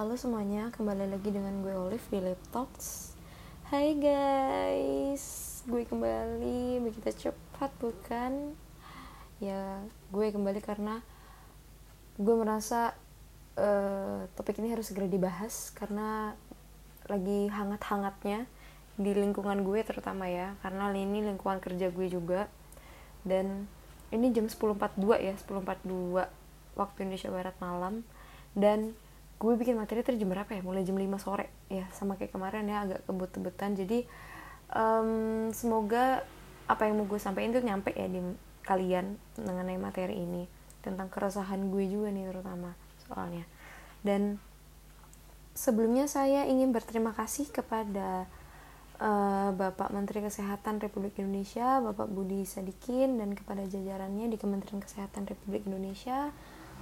Halo semuanya, kembali lagi dengan gue Olive di Lip Talks. Hai guys, gue kembali. Begitu cepat bukan? Ya, gue kembali karena gue merasa uh, topik ini harus segera dibahas Karena lagi hangat-hangatnya di lingkungan gue terutama ya. Karena ini lingkungan kerja gue juga. Dan ini jam 10.42 ya, 10.42 waktu Indonesia Barat malam. Dan gue bikin materi itu jam berapa ya? Mulai jam 5 sore. Ya sama kayak kemarin ya agak kebut-kebutan. Jadi um, semoga apa yang mau gue sampaikan itu nyampe ya di kalian mengenai materi ini. Tentang keresahan gue juga nih terutama soalnya. Dan sebelumnya saya ingin berterima kasih kepada uh, Bapak Menteri Kesehatan Republik Indonesia Bapak Budi Sadikin dan kepada jajarannya di Kementerian Kesehatan Republik Indonesia.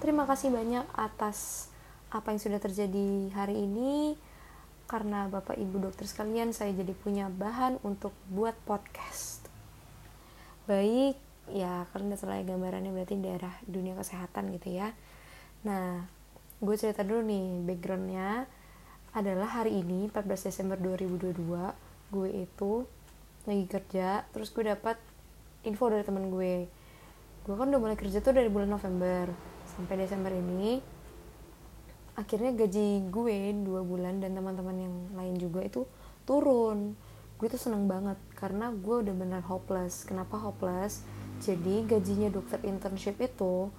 Terima kasih banyak atas apa yang sudah terjadi hari ini. Karena Bapak Ibu dokter sekalian, saya jadi punya bahan untuk buat podcast. Baik, ya udah terlihat gambarannya berarti daerah dunia kesehatan gitu ya. Nah, gue cerita dulu nih backgroundnya adalah hari ini 14 Desember 2022 gue itu lagi kerja terus gue dapat info dari temen gue gue kan udah mulai kerja tuh dari bulan November sampai Desember ini akhirnya gaji gue dua bulan dan teman-teman yang lain juga itu turun. Gue tuh seneng banget karena gue udah benar hopeless. Kenapa hopeless? Jadi gajinya dokter internship itu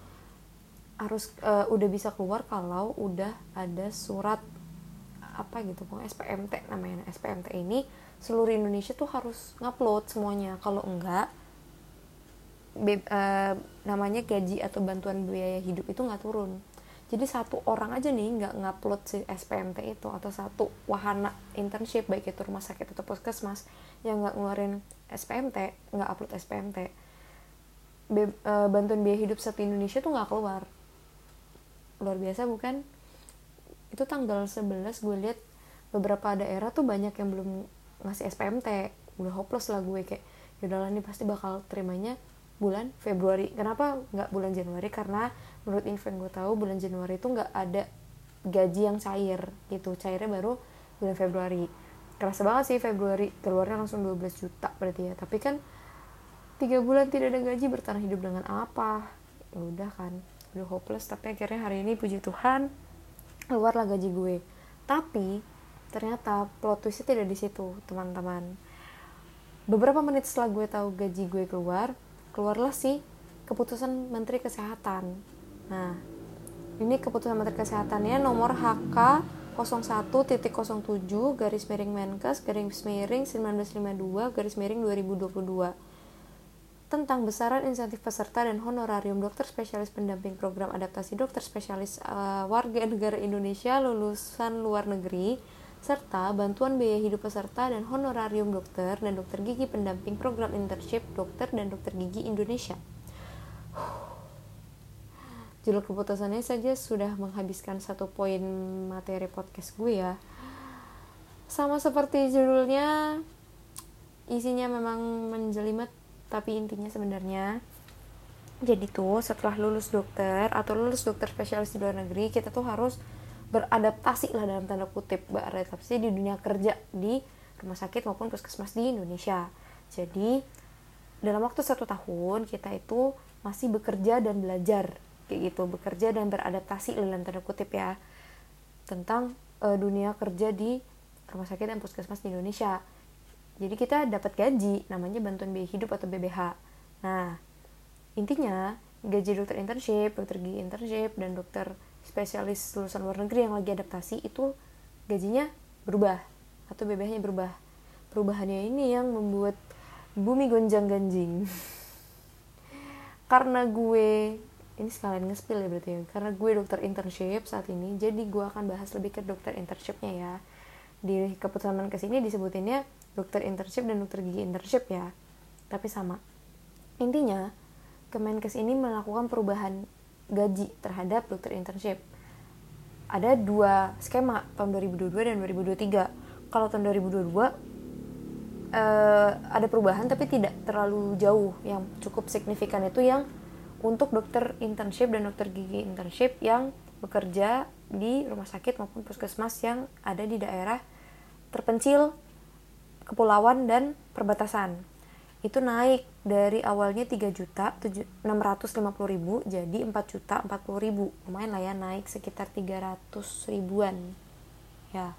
harus uh, udah bisa keluar kalau udah ada surat apa gitu pokoknya SPMT namanya. SPMT ini seluruh Indonesia tuh harus ngupload semuanya. Kalau enggak be, uh, namanya gaji atau bantuan biaya hidup itu nggak turun jadi satu orang aja nih nggak ngupload si SPMT itu atau satu wahana internship baik itu rumah sakit atau puskesmas yang nggak ngeluarin SPMT nggak upload SPMT be, uh, bantuan biaya hidup satu Indonesia tuh nggak keluar. Luar biasa bukan? Itu tanggal 11 gue lihat beberapa daerah tuh banyak yang belum ngasih SPMT udah hopeless lah gue kayak yaudahlah nih pasti bakal terimanya bulan Februari. Kenapa nggak bulan Januari? Karena menurut info yang gue tahu bulan Januari itu nggak ada gaji yang cair gitu. Cairnya baru bulan Februari. Kerasa banget sih Februari keluarnya langsung 12 juta berarti ya. Tapi kan tiga bulan tidak ada gaji bertahan hidup dengan apa? Ya udah kan udah hopeless. Tapi akhirnya hari ini puji Tuhan keluarlah gaji gue. Tapi ternyata plot twistnya tidak di situ teman-teman. Beberapa menit setelah gue tahu gaji gue keluar keluarlah sih keputusan Menteri Kesehatan. Nah, ini keputusan Menteri Kesehatannya nomor HK 01.07 garis miring Menkes garis miring 1952 garis miring 2022 tentang besaran insentif peserta dan honorarium dokter spesialis pendamping program adaptasi dokter spesialis uh, warga negara Indonesia lulusan luar negeri serta bantuan biaya hidup peserta dan honorarium dokter dan dokter gigi pendamping program internship dokter dan dokter gigi Indonesia. Judul keputusannya saja sudah menghabiskan satu poin materi podcast gue ya. Sama seperti judulnya, isinya memang menjelimet, tapi intinya sebenarnya jadi tuh setelah lulus dokter atau lulus dokter spesialis di luar negeri kita tuh harus beradaptasi lah dalam tanda kutip beradaptasi di dunia kerja di rumah sakit maupun puskesmas di Indonesia jadi dalam waktu satu tahun kita itu masih bekerja dan belajar kayak gitu bekerja dan beradaptasi dalam tanda kutip ya tentang uh, dunia kerja di rumah sakit dan puskesmas di Indonesia jadi kita dapat gaji namanya bantuan biaya hidup atau BBH nah intinya gaji dokter internship dokter gigi internship dan dokter spesialis lulusan luar negeri yang lagi adaptasi itu gajinya berubah atau BBH-nya berubah. Perubahannya ini yang membuat bumi gonjang ganjing. karena gue ini sekalian nge-spill ya berarti ya. Karena gue dokter internship saat ini, jadi gue akan bahas lebih ke dokter internshipnya ya. Di keputusan Menkes ini disebutinnya dokter internship dan dokter gigi internship ya. Tapi sama. Intinya, Kemenkes ini melakukan perubahan gaji terhadap dokter internship. Ada dua skema tahun 2022 dan 2023. Kalau tahun 2022 uh, eh, ada perubahan tapi tidak terlalu jauh. Yang cukup signifikan itu yang untuk dokter internship dan dokter gigi internship yang bekerja di rumah sakit maupun puskesmas yang ada di daerah terpencil, kepulauan dan perbatasan. Itu naik dari awalnya 3 juta 650 ribu jadi 4 juta 40 ribu. Lumayan lah ya naik sekitar 300 ribuan. Ya.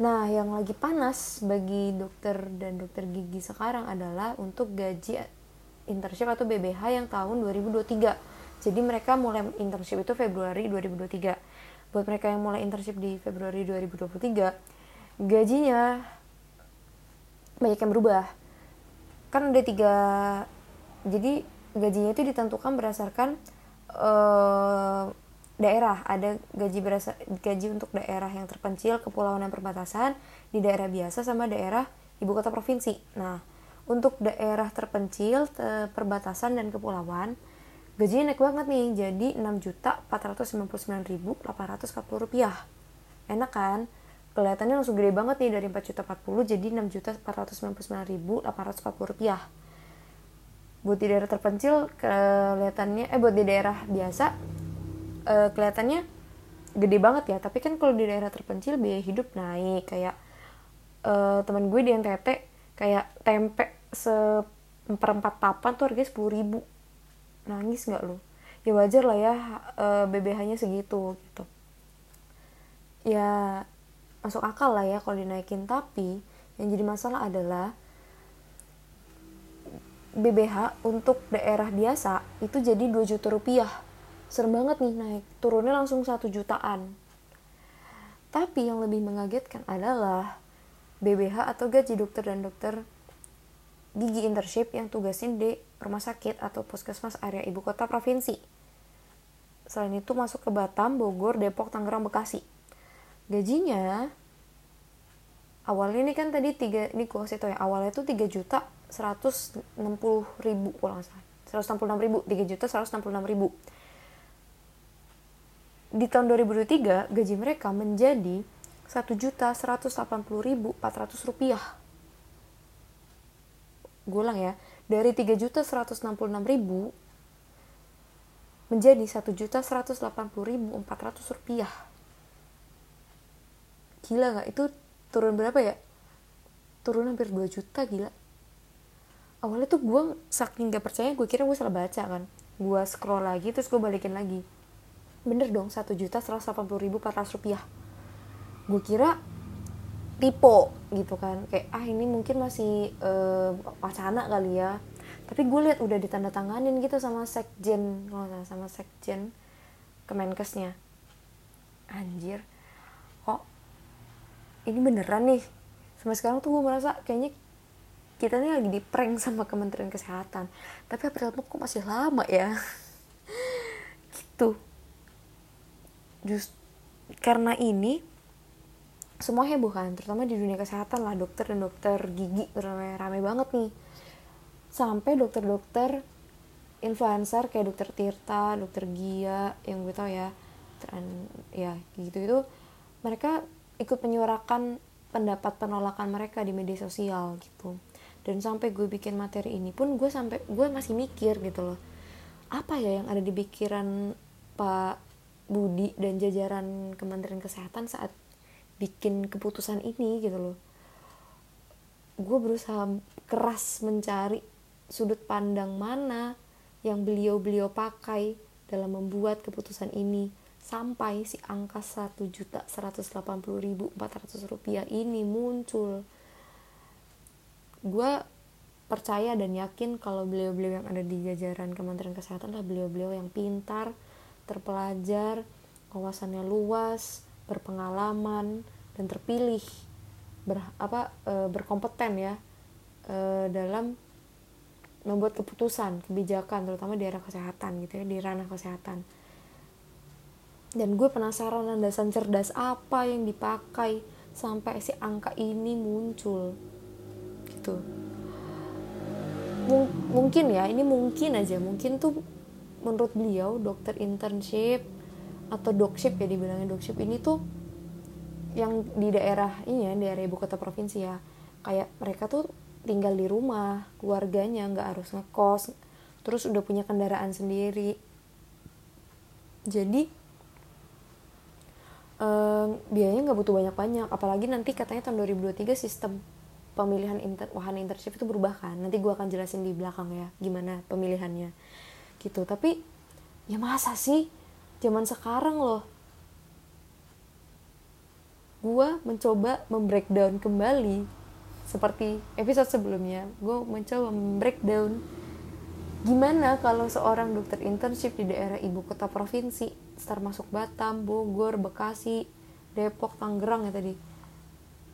Nah, yang lagi panas bagi dokter dan dokter gigi sekarang adalah untuk gaji internship atau BBH yang tahun 2023. Jadi mereka mulai internship itu Februari 2023. Buat mereka yang mulai internship di Februari 2023, gajinya banyak yang berubah. Kan ada tiga, jadi gajinya itu ditentukan berdasarkan uh, daerah ada gaji berasa gaji untuk daerah yang terpencil kepulauan dan perbatasan di daerah biasa sama daerah ibu kota provinsi nah untuk daerah terpencil te perbatasan dan kepulauan gajinya naik banget nih jadi 6 juta 459 ribu 840 rupiah. Enak kan? Kelihatannya langsung gede banget nih dari 4 juta 40 jadi 6 juta 499 ribu 840 rupiah. Buat di daerah terpencil kelihatannya eh buat di daerah biasa uh, kelihatannya gede banget ya. Tapi kan kalau di daerah terpencil biaya hidup naik. Kayak uh, teman gue di NTT kayak tempe seperempat papan tuh harganya sepuluh ribu. Nangis nggak lo ya wajar lah ya eh, BBH-nya segitu gitu. Ya masuk akal lah ya kalau dinaikin. Tapi yang jadi masalah adalah BBH untuk daerah biasa itu jadi 2 juta rupiah. Serem banget nih naik. Turunnya langsung satu jutaan. Tapi yang lebih mengagetkan adalah BBH atau gaji dokter dan dokter gigi internship yang tugasin di rumah sakit atau puskesmas area ibu kota provinsi. Selain itu masuk ke Batam, Bogor, Depok, Tangerang, Bekasi. Gajinya awalnya ini kan tadi tiga ini gue kasih tau ya awalnya itu 3 juta 160 ribu nggak salah 166 ribu 3 juta 166 ribu di tahun 2023 gaji mereka menjadi 1.180.400 rupiah. Gue ulang ya, dari 3.166.000 menjadi 1.180.400 rupiah. Gila gak? Itu turun berapa ya? Turun hampir 2 juta gila. Awalnya tuh gue saking gak percaya gue kira gue salah baca kan. Gue scroll lagi terus gue balikin lagi bener dong satu juta seratus delapan puluh ribu empat ratus rupiah gue kira tipe gitu kan. Kayak ah ini mungkin masih uh, wacana kali ya. Tapi gue lihat udah ditandatanganin gitu sama sekjen nggak sama sekjen kemenkesnya. Anjir kok ini beneran nih? Sampai sekarang tuh gue merasa kayaknya kita ini lagi di prank sama Kementerian Kesehatan. Tapi April kok masih lama ya? Gitu. Just karena ini semua heboh kan terutama di dunia kesehatan lah dokter dan dokter gigi rame, rame banget nih. Sampai dokter-dokter influencer kayak dokter Tirta, dokter Gia yang gue tau ya dan ya gitu itu mereka ikut menyuarakan pendapat penolakan mereka di media sosial gitu. Dan sampai gue bikin materi ini pun gue sampai gue masih mikir gitu loh apa ya yang ada di pikiran Pak Budi dan jajaran Kementerian Kesehatan saat bikin keputusan ini gitu loh. Gue berusaha keras mencari sudut pandang mana yang beliau-beliau pakai dalam membuat keputusan ini. Sampai si angka 1.180.400 rupiah ini muncul. Gue percaya dan yakin kalau beliau-beliau yang ada di jajaran Kementerian Kesehatan adalah beliau-beliau yang pintar terpelajar, wawasannya luas, berpengalaman dan terpilih ber, apa e, berkompeten ya e, dalam membuat keputusan kebijakan terutama di arah kesehatan gitu ya di ranah kesehatan. Dan gue penasaran landasan cerdas apa yang dipakai sampai si angka ini muncul? Gitu. Mung mungkin ya ini mungkin aja. Mungkin tuh menurut beliau dokter internship atau dokship ya dibilangnya dokship ini tuh yang di daerah ini ya di daerah ibu kota provinsi ya. Kayak mereka tuh tinggal di rumah keluarganya nggak harus ngekos terus udah punya kendaraan sendiri. Jadi biayanya nggak butuh banyak-banyak. Apalagi nanti katanya tahun 2023 sistem pemilihan inter wahana internship itu berubah kan. Nanti gue akan jelasin di belakang ya gimana pemilihannya. Gitu. Tapi ya masa sih zaman sekarang loh. Gue mencoba membreakdown kembali. Seperti episode sebelumnya gue mencoba membreakdown. Gimana kalau seorang dokter internship di daerah ibu kota provinsi termasuk Batam, Bogor, Bekasi, Depok, Tangerang ya tadi.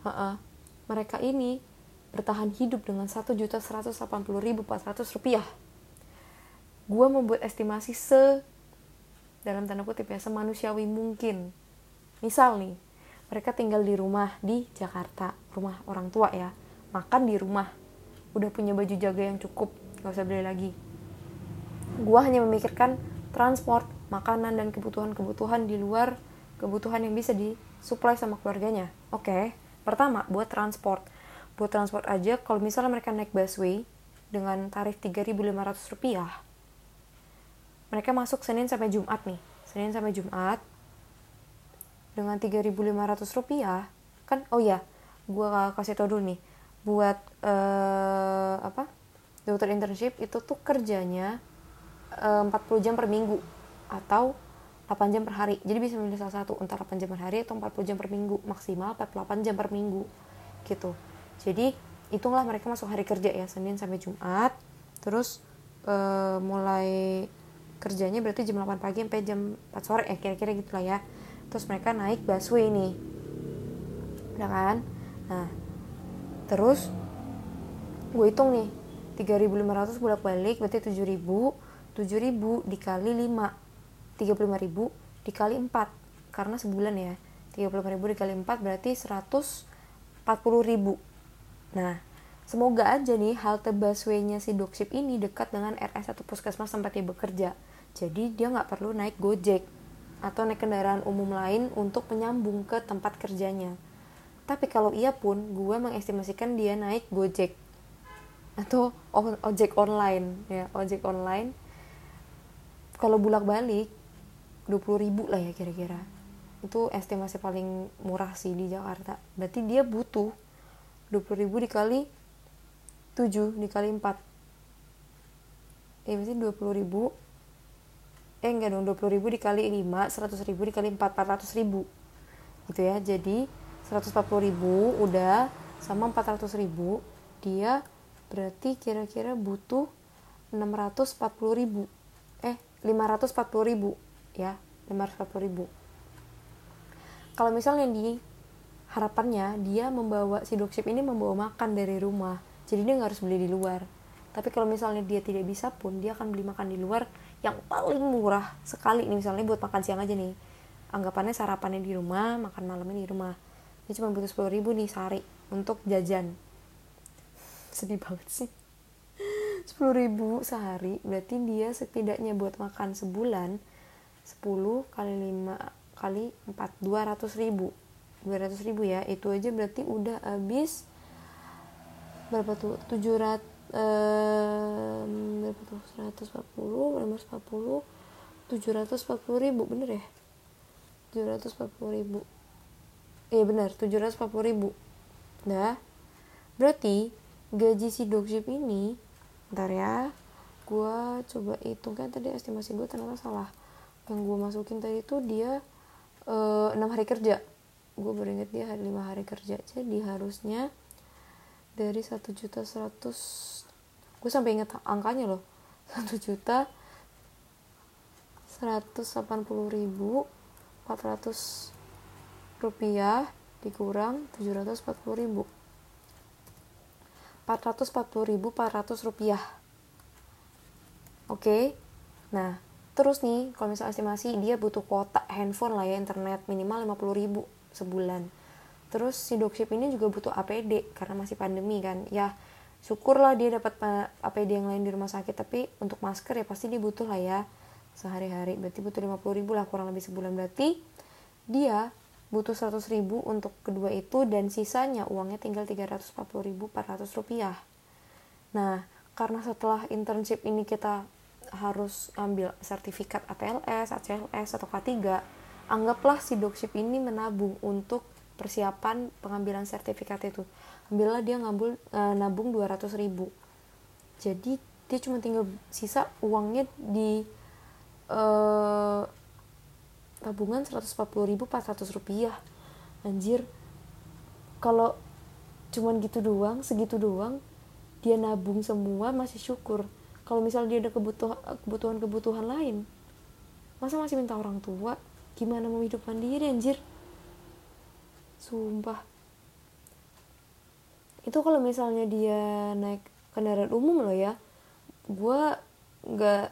Ha-ha. mereka ini bertahan hidup dengan 1.180.400 rupiah. Gue membuat estimasi se dalam tanda kutip ya semanusiawi mungkin. Misal nih mereka tinggal di rumah di Jakarta rumah orang tua ya makan di rumah udah punya baju jaga yang cukup gak usah beli lagi. Gue hanya memikirkan transport makanan dan kebutuhan-kebutuhan di luar kebutuhan yang bisa disuplai sama keluarganya. Oke okay. pertama buat transport. Buat transport aja kalau misalnya mereka naik busway dengan tarif 3.500 rupiah mereka masuk Senin sampai Jumat nih. Senin sampai Jumat. Dengan 3.500 rupiah kan oh ya gue kasih tau dulu nih. Buat uh, apa? Dokter internship itu tuh kerjanya 40 jam per minggu atau 8 jam per hari. Jadi bisa memilih salah satu entah 8 jam per hari atau 40 jam per minggu maksimal 48 jam per minggu gitu. Jadi hitunglah mereka masuk hari kerja ya Senin sampai Jumat. Terus uh, mulai kerjanya berarti jam 8 pagi sampai jam 4 sore ya kira-kira gitulah ya. Terus mereka naik busway nih udah kan? Nah terus gue hitung nih 3500 bolak balik berarti 7000 7000 dikali 5 35000 dikali 4 karena sebulan ya 35000 dikali 4 berarti 140000 nah semoga aja nih halte busway-nya si Doxip ini dekat dengan RS atau puskesmas tempat dia bekerja. Jadi dia nggak perlu naik gojek atau naik kendaraan umum lain untuk menyambung ke tempat kerjanya. Tapi kalau iya pun gue mengestimasikan dia naik gojek atau ojek online ya ojek online. Kalau bulak balik 20 ribu lah ya kira-kira. Itu estimasi paling murah sih di Jakarta. Berarti dia butuh 20 ribu dikali 7 dikali 4 eh berarti 20 ribu. Eh enggak dong 20 ribu dikali 5 100 ribu dikali 4 400 ribu. Gitu ya jadi 140 ribu udah sama 400 ribu dia berarti kira-kira butuh 640 ribu. Eh 540 ribu ya 540 ribu. Kalau misalnya di harapannya dia membawa si dropship ini membawa makan dari rumah jadi dia nggak harus beli di luar. Tapi kalau misalnya dia tidak bisa pun dia akan beli makan di luar yang paling murah sekali. Nih misalnya buat makan siang aja nih. Anggapannya sarapannya di rumah makan malamnya di rumah. Dia cuma butuh 10 ribu nih sehari untuk jajan. Sedih banget sih. sepuluh ribu sehari berarti dia setidaknya buat makan sebulan 10 kali 5 kali 4 200 ribu. 200 ribu ya itu aja berarti udah habis berapa tuh? 700 eh, berapa tuh? 140 540 740 ribu bener ya? 740 ribu. Iya bener 740 ribu. Nah berarti gaji si dogship ini ntar ya gue coba hitung kan tadi estimasi gue ternyata salah. Yang gue masukin tadi itu dia eh, enam hari kerja. Gue baru inget dia hari lima hari kerja. Jadi harusnya dari satu juta seratus gue sampai inget angkanya loh. Satu juta seratus delapan puluh ribu empat ratus rupiah dikurang tujuh ratus empat puluh ribu. 440.400 rupiah. Oke? Okay? nah terus nih kalau misalnya estimasi dia butuh kuota handphone lah ya internet minimal 50.000 sebulan terus si dropship ini juga butuh APD karena masih pandemi kan. Ya syukurlah dia dapat APD yang lain di rumah sakit tapi untuk masker ya pasti dia butuh lah ya. Sehari-hari berarti butuh 50.000 lah kurang lebih sebulan. Berarti dia butuh 100 ribu untuk kedua itu dan sisanya uangnya tinggal 340 ribu 400 rupiah. Nah karena setelah internship ini kita harus ambil sertifikat ATLS, ACLS, atau K3 anggaplah si dropship ini menabung untuk persiapan pengambilan sertifikat itu. Ambillah dia ngambil uh, nabung 200 ribu. Jadi dia cuma tinggal sisa uangnya di uh, tabungan 140 ribu 400 rupiah. Anjir. Kalau cuman gitu doang segitu doang dia nabung semua masih syukur. Kalau misalnya dia ada kebutuhan kebutuhan kebutuhan lain masa masih minta orang tua? Gimana mau hidup mandiri anjir sumpah. Itu kalau misalnya dia naik kendaraan umum loh ya gue nggak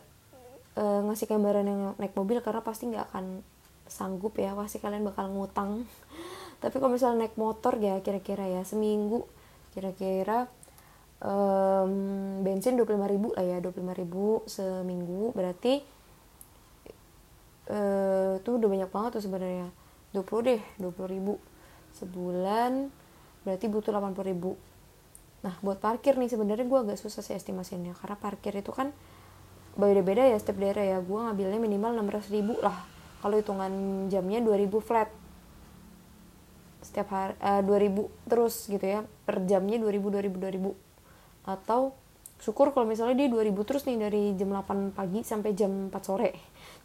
uh, ngasih gambaran yang naik mobil karena pasti nggak akan sanggup ya pasti kalian bakal ngutang. Tapi kalau misalnya naik motor ya kira-kira ya seminggu kira-kira um, bensin 25 ribu lah ya 25 ribu seminggu berarti uh, tuh udah banyak banget tuh sebenarnya. 20 deh 20 ribu sebulan berarti butuh 80 ribu. Nah buat parkir nih sebenarnya gue agak susah sih estimasinya karena parkir itu kan beda-beda ya setiap daerah ya. Gue ngambilnya minimal 600 ribu lah. Kalau hitungan jamnya 2000 flat. Setiap hari uh, 2000 terus gitu ya. Per jamnya 2000 2000 2000 atau syukur kalau misalnya dia 2000 terus nih dari jam 8 pagi sampai jam 4 sore.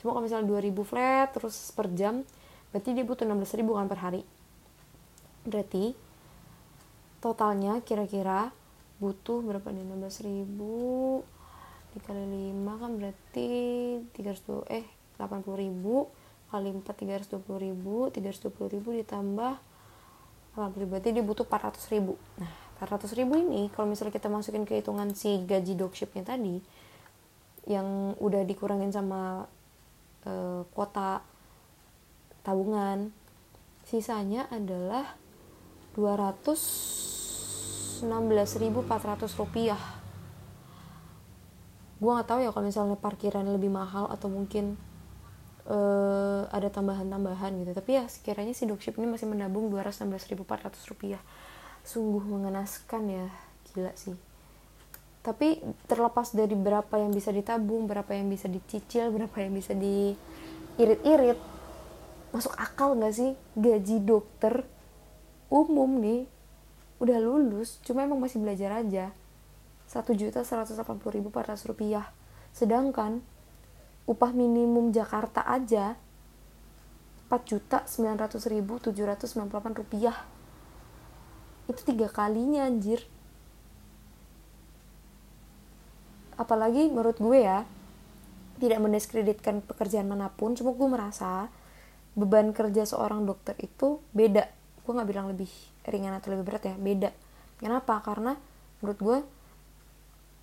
Cuma kalau misalnya 2000 flat terus per jam berarti dia butuh 16 ribu kan per hari berarti totalnya kira-kira butuh berapa nih? 16 ribu dikali 5 kan berarti 300 eh 80 ribu kali 4 320 ribu 320 ribu ditambah 80 ribu berarti dia butuh 400 ribu. Nah 400 ribu ini kalau misalnya kita masukin ke hitungan si gaji dogshipnya tadi yang udah dikurangin sama uh, kuota tabungan sisanya adalah 216.400 rupiah. Gue nggak tahu ya kalau misalnya parkiran lebih mahal atau mungkin uh, ada tambahan-tambahan gitu. Tapi ya sekiranya si dogship ini masih menabung 216.400 rupiah. Sungguh mengenaskan ya. Gila sih. Tapi terlepas dari berapa yang bisa ditabung berapa yang bisa dicicil berapa yang bisa diirit-irit masuk akal nggak sih gaji dokter umum nih udah lulus cuma emang masih belajar aja. Satu juta seratus delapan puluh ribu rupiah. Sedangkan upah minimum Jakarta aja empat juta sembilan ratus ribu tujuh ratus sembilan puluh delapan rupiah. Itu tiga kalinya anjir. Apalagi menurut gue ya tidak mendiskreditkan pekerjaan mana pun cuma gue merasa beban kerja seorang dokter itu beda gue nggak bilang lebih ringan atau lebih berat ya beda. Kenapa? Karena menurut gue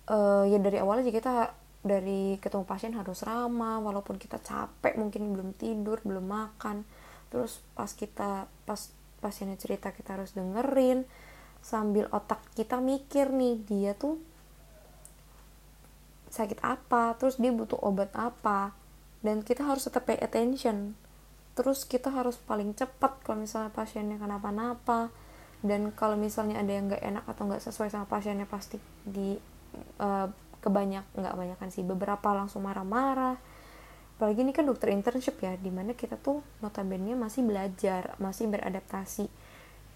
uh, ya dari awal aja kita dari ketemu pasien harus ramah walaupun kita capek mungkin belum tidur belum makan. Terus pas kita pas pasiennya cerita kita harus dengerin sambil otak kita mikir nih dia tuh sakit apa terus dia butuh obat apa dan kita harus tetap pay attention terus kita harus paling cepat kalau misalnya pasiennya kenapa-napa. Dan kalau misalnya ada yang nggak enak atau nggak sesuai sama pasiennya pasti di uh, kebanyak nggak kebanyakan sih beberapa langsung marah-marah. Apalagi ini kan dokter internship ya di mana kita tuh notabene masih belajar masih beradaptasi.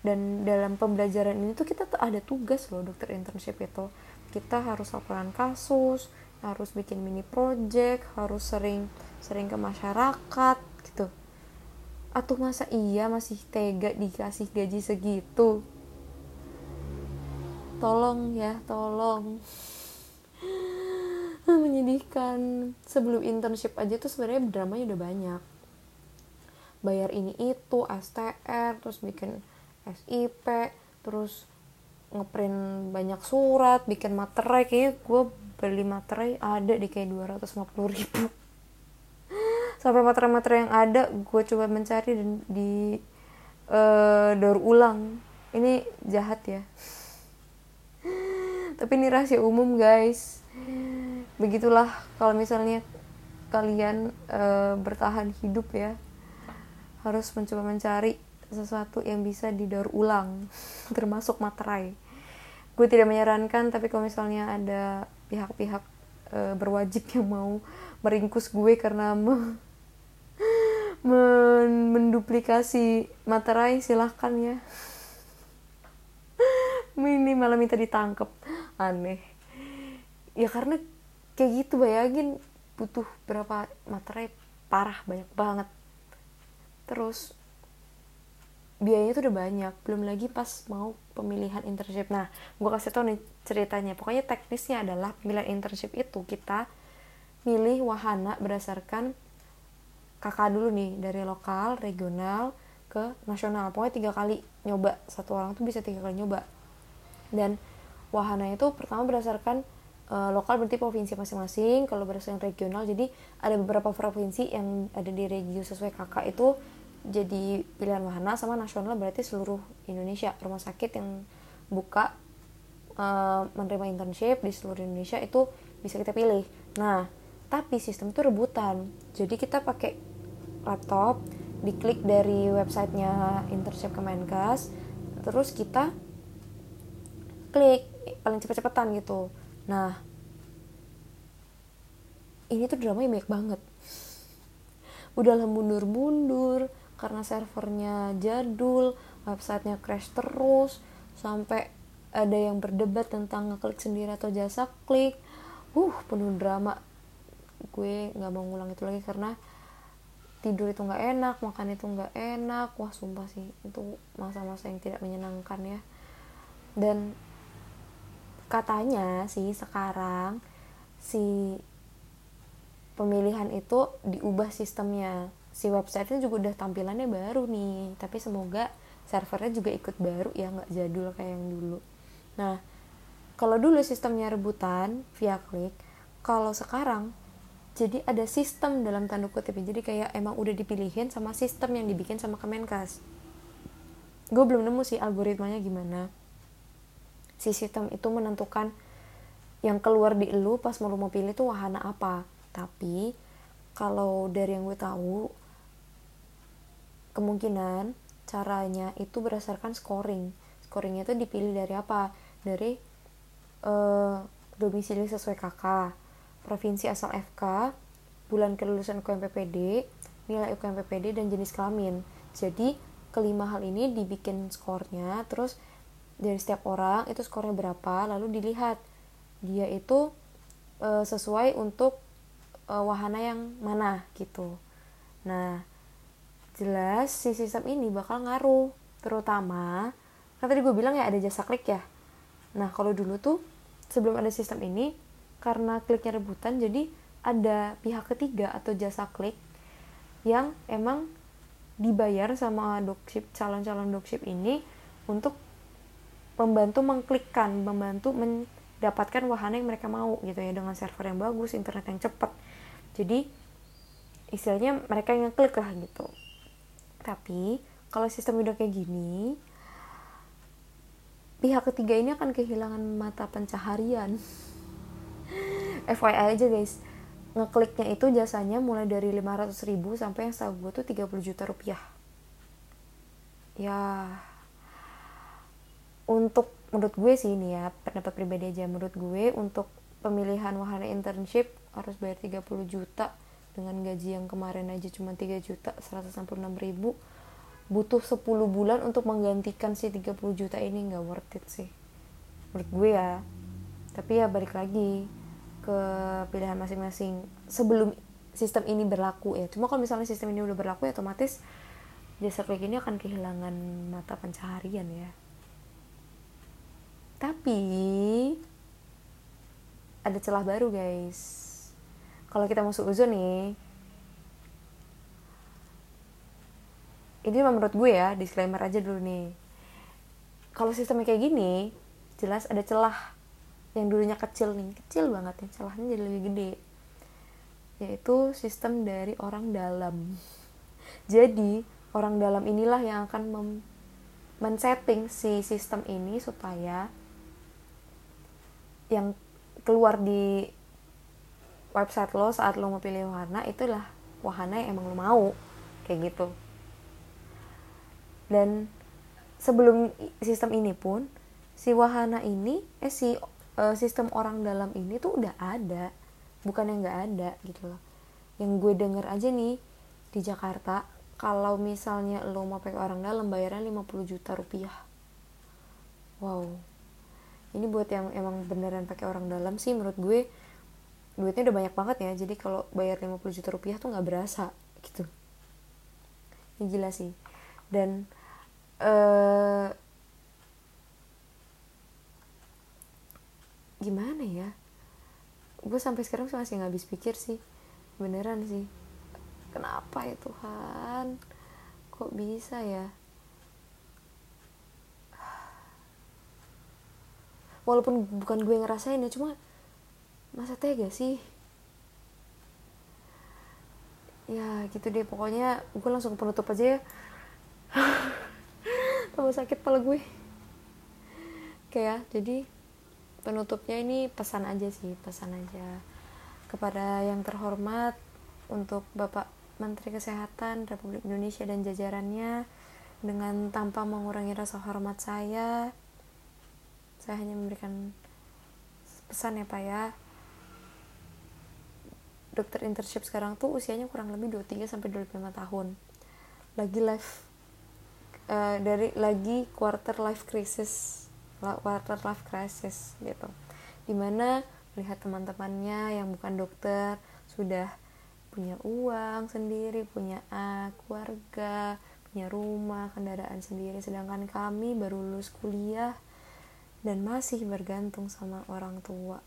Dan dalam pembelajaran ini tuh kita tuh ada tugas loh dokter internship itu. Kita harus laporan kasus harus bikin mini project harus sering sering ke masyarakat atau masa iya masih tega dikasih gaji segitu? Tolong ya tolong. Menyedihkan. Sebelum internship aja tuh sebenarnya dramanya udah banyak. Bayar ini itu STR terus bikin SIP terus ngeprint banyak surat bikin materai. Kayaknya gue beli materai ada di kayak 250 ribu sampai materai-materai yang ada gue coba mencari dan di uh, daur ulang. Ini jahat ya. Tapi ini rahasia umum guys. Begitulah kalau misalnya kalian uh, bertahan hidup ya. Harus mencoba mencari sesuatu yang bisa didaur ulang termasuk materai. Gue tidak menyarankan tapi kalau misalnya ada pihak-pihak e, berwajib yang mau meringkus gue karena men menduplikasi materai silahkan ya. Ini malah minta ditangkap aneh. Ya karena kayak gitu bayangin butuh berapa materai parah banyak banget. Terus biayanya tuh udah banyak belum lagi pas mau pemilihan internship. Nah gue kasih tau nih ceritanya. Pokoknya teknisnya adalah pemilihan internship itu kita milih wahana berdasarkan kakak dulu nih dari lokal regional ke nasional. Pokoknya tiga kali nyoba. Satu orang tuh bisa tiga kali nyoba. Dan wahana itu pertama berdasarkan uh, lokal berarti provinsi masing-masing. Kalau berdasarkan regional jadi ada beberapa provinsi yang ada di regio sesuai kakak itu jadi pilihan wahana sama nasional berarti seluruh Indonesia. Rumah sakit yang buka uh, menerima internship di seluruh Indonesia itu bisa kita pilih. Nah tapi sistem itu rebutan. Jadi kita pakai laptop diklik dari websitenya internship Kemenkes terus kita klik paling cepet-cepetan gitu. Nah ini tuh dramanya banyak banget. Udah lah mundur-mundur karena servernya jadul websitenya crash terus sampai ada yang berdebat tentang ngeklik sendiri atau jasa klik. Uh penuh drama. Gue nggak mau ngulang itu lagi karena tidur itu nggak enak makan itu nggak enak. Wah sumpah sih itu masa-masa yang tidak menyenangkan ya. Dan katanya sih sekarang si pemilihan itu diubah sistemnya. Si websitenya juga udah tampilannya baru nih tapi semoga servernya juga ikut baru ya nggak jadul kayak yang dulu. Nah kalau dulu sistemnya rebutan via klik kalau sekarang jadi ada sistem dalam tanda kutip jadi kayak emang udah dipilihin sama sistem yang dibikin sama Kemenkes. Gue belum nemu sih algoritmanya gimana. Si sistem itu menentukan yang keluar di lu pas mau lu mau pilih tuh wahana apa. Tapi kalau dari yang gue tahu kemungkinan caranya itu berdasarkan scoring. Scoringnya itu dipilih dari apa? Dari uh, domisili sesuai KK provinsi asal FK bulan kelulusan UKMPPD nilai UKMPPD dan jenis kelamin. Jadi kelima hal ini dibikin skornya terus dari setiap orang itu skornya berapa lalu dilihat. Dia itu uh, sesuai untuk uh, wahana yang mana gitu. Nah jelas si sistem ini bakal ngaruh terutama kan tadi gue bilang ya ada jasa klik ya. Nah kalau dulu tuh sebelum ada sistem ini karena kliknya rebutan jadi ada pihak ketiga atau jasa klik yang emang dibayar sama dropship calon-calon dropship ini untuk membantu mengklikkan membantu mendapatkan wahana yang mereka mau gitu ya dengan server yang bagus internet yang cepat jadi istilahnya mereka yang klik lah gitu tapi kalau sistem udah kayak gini, pihak ketiga ini akan kehilangan mata pencaharian. FYI aja guys, ngekliknya itu jasanya mulai dari 500 ribu sampai yang setahu gue tuh 30 juta rupiah. Ya, untuk menurut gue sih ini ya, pendapat pribadi aja. Menurut gue untuk pemilihan wahana internship harus bayar 30 juta. Dengan gaji yang kemarin aja cuma 3 juta 166 ribu. Butuh 10 bulan untuk menggantikan si 30 juta ini. Nggak worth it sih. Menurut gue ya. Tapi ya balik lagi ke pilihan masing-masing sebelum sistem ini berlaku ya. Cuma kalau misalnya sistem ini udah berlaku ya otomatis jasa klik ini akan kehilangan mata pencaharian ya. Tapi ada celah baru guys. Kalau kita masuk uzon nih ini menurut gue ya disclaimer aja dulu nih. Kalau sistemnya kayak gini jelas ada celah yang dulunya kecil nih kecil banget ya celahnya jadi lebih gede. Yaitu sistem dari orang dalam. Jadi orang dalam inilah yang akan mem men-setting si sistem ini supaya yang keluar di website lo saat lo mau pilih wahana itulah wahana yang emang lo mau. Kayak gitu. Dan sebelum sistem ini pun si wahana ini eh si uh, sistem orang dalam ini tuh udah ada bukan yang nggak ada gitu loh. Yang gue denger aja nih di Jakarta kalau misalnya lo mau pakai orang dalam bayarnya 50 juta rupiah. Wow. Ini buat yang emang beneran pakai orang dalam sih menurut gue duitnya udah banyak banget ya. Jadi kalau bayar 50 juta rupiah tuh nggak berasa gitu. Ini gila sih. Dan uh, gimana ya? Gue sampai sekarang masih nggak habis pikir sih. Beneran sih. Kenapa ya Tuhan? Kok bisa ya? Walaupun bukan gue ngerasain ya cuma masa tega sih? Ya gitu deh. Pokoknya gue langsung penutup aja ya. Tambah sakit pala gue. Kayak jadi penutupnya ini pesan aja sih pesan aja kepada yang terhormat untuk Bapak Menteri Kesehatan Republik Indonesia dan jajarannya dengan tanpa mengurangi rasa hormat saya. Saya hanya memberikan pesan ya Pak ya. Dokter internship sekarang tuh usianya kurang lebih 23 sampai 25 tahun. Lagi life uh, dari lagi quarter life crisis quarter life crisis gitu di mana melihat teman-temannya yang bukan dokter sudah punya uang sendiri, punya A, keluarga, punya rumah, kendaraan sendiri. Sedangkan kami baru lulus kuliah dan masih bergantung sama orang tua.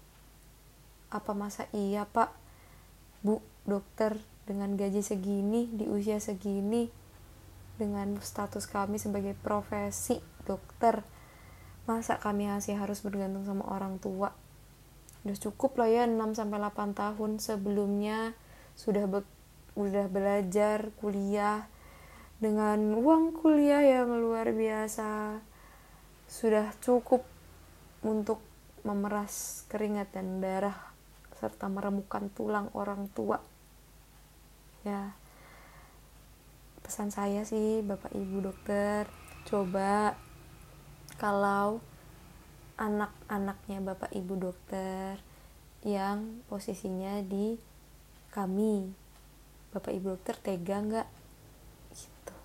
Apa masa iya pak, bu, dokter dengan gaji segini, di usia segini, dengan status kami sebagai profesi dokter, masa kami masih harus bergantung sama orang tua? Udah cukup lah ya 6-8 tahun sebelumnya. Sudah be udah belajar kuliah dengan uang kuliah yang luar biasa. Sudah cukup untuk memeras keringat dan darah serta meremukan tulang orang tua. Ya pesan saya sih bapak ibu dokter coba kalau anak-anaknya bapak ibu dokter yang posisinya di kami bapak ibu dokter tega nggak? Gitu.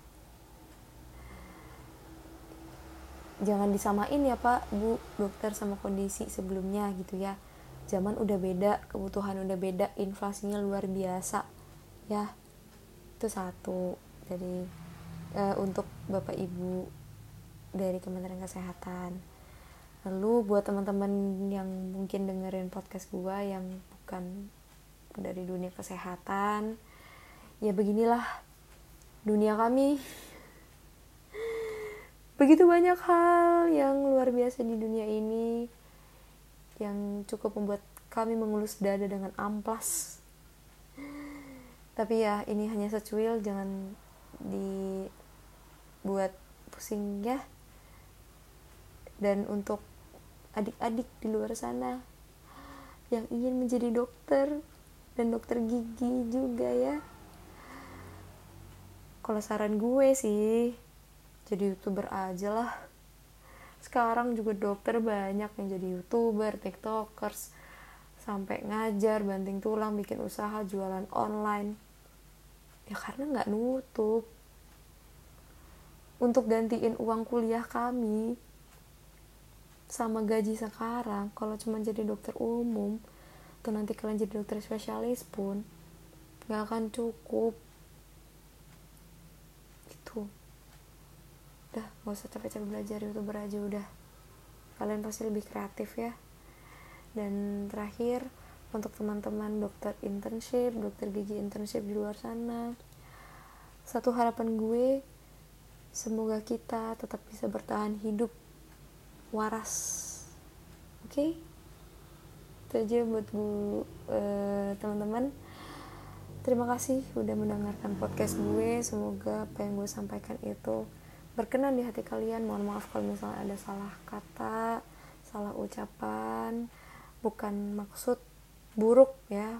Jangan disamain ya pak bu dokter sama kondisi sebelumnya gitu ya. Zaman udah beda kebutuhan udah beda inflasinya luar biasa ya. Itu satu. Dari uh, untuk bapak ibu dari Kementerian Kesehatan. Lalu buat teman-teman yang mungkin dengerin podcast gua yang bukan dari dunia kesehatan ya beginilah dunia kami. Begitu banyak hal yang luar biasa di dunia ini yang cukup membuat kami mengelus dada dengan amplas. Tapi ya ini hanya secuil jangan dibuat pusing ya dan untuk adik-adik di luar sana yang ingin menjadi dokter dan dokter gigi juga ya. Kalau saran gue sih jadi youtuber aja lah. Sekarang juga dokter banyak yang jadi youtuber tiktokers sampai ngajar banting tulang bikin usaha jualan online. Ya karena nggak nutup. Untuk gantiin uang kuliah kami sama gaji sekarang kalau cuma jadi dokter umum atau nanti kalian jadi dokter spesialis pun gak akan cukup. Itu udah gak usah capek-capek belajar youtuber aja udah. Kalian pasti lebih kreatif ya. Dan terakhir untuk teman-teman dokter internship dokter gigi internship di luar sana satu harapan gue semoga kita tetap bisa bertahan hidup waras. Oke? Okay? itu aja buat gue uh, teman-teman. Terima kasih udah mendengarkan podcast gue. Semoga apa yang gue sampaikan itu berkenan di hati kalian. Mohon maaf kalau misalnya ada salah kata salah ucapan. Bukan maksud buruk ya.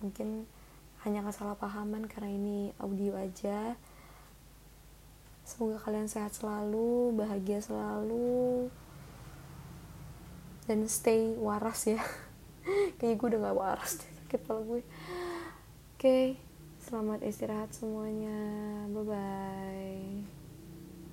Mungkin hanya kesalahpahaman karena ini audio aja semoga kalian sehat selalu bahagia selalu dan stay waras ya. Kayaknya gue udah gak waras deh sakit kepala gue oke okay. selamat istirahat semuanya. Bye bye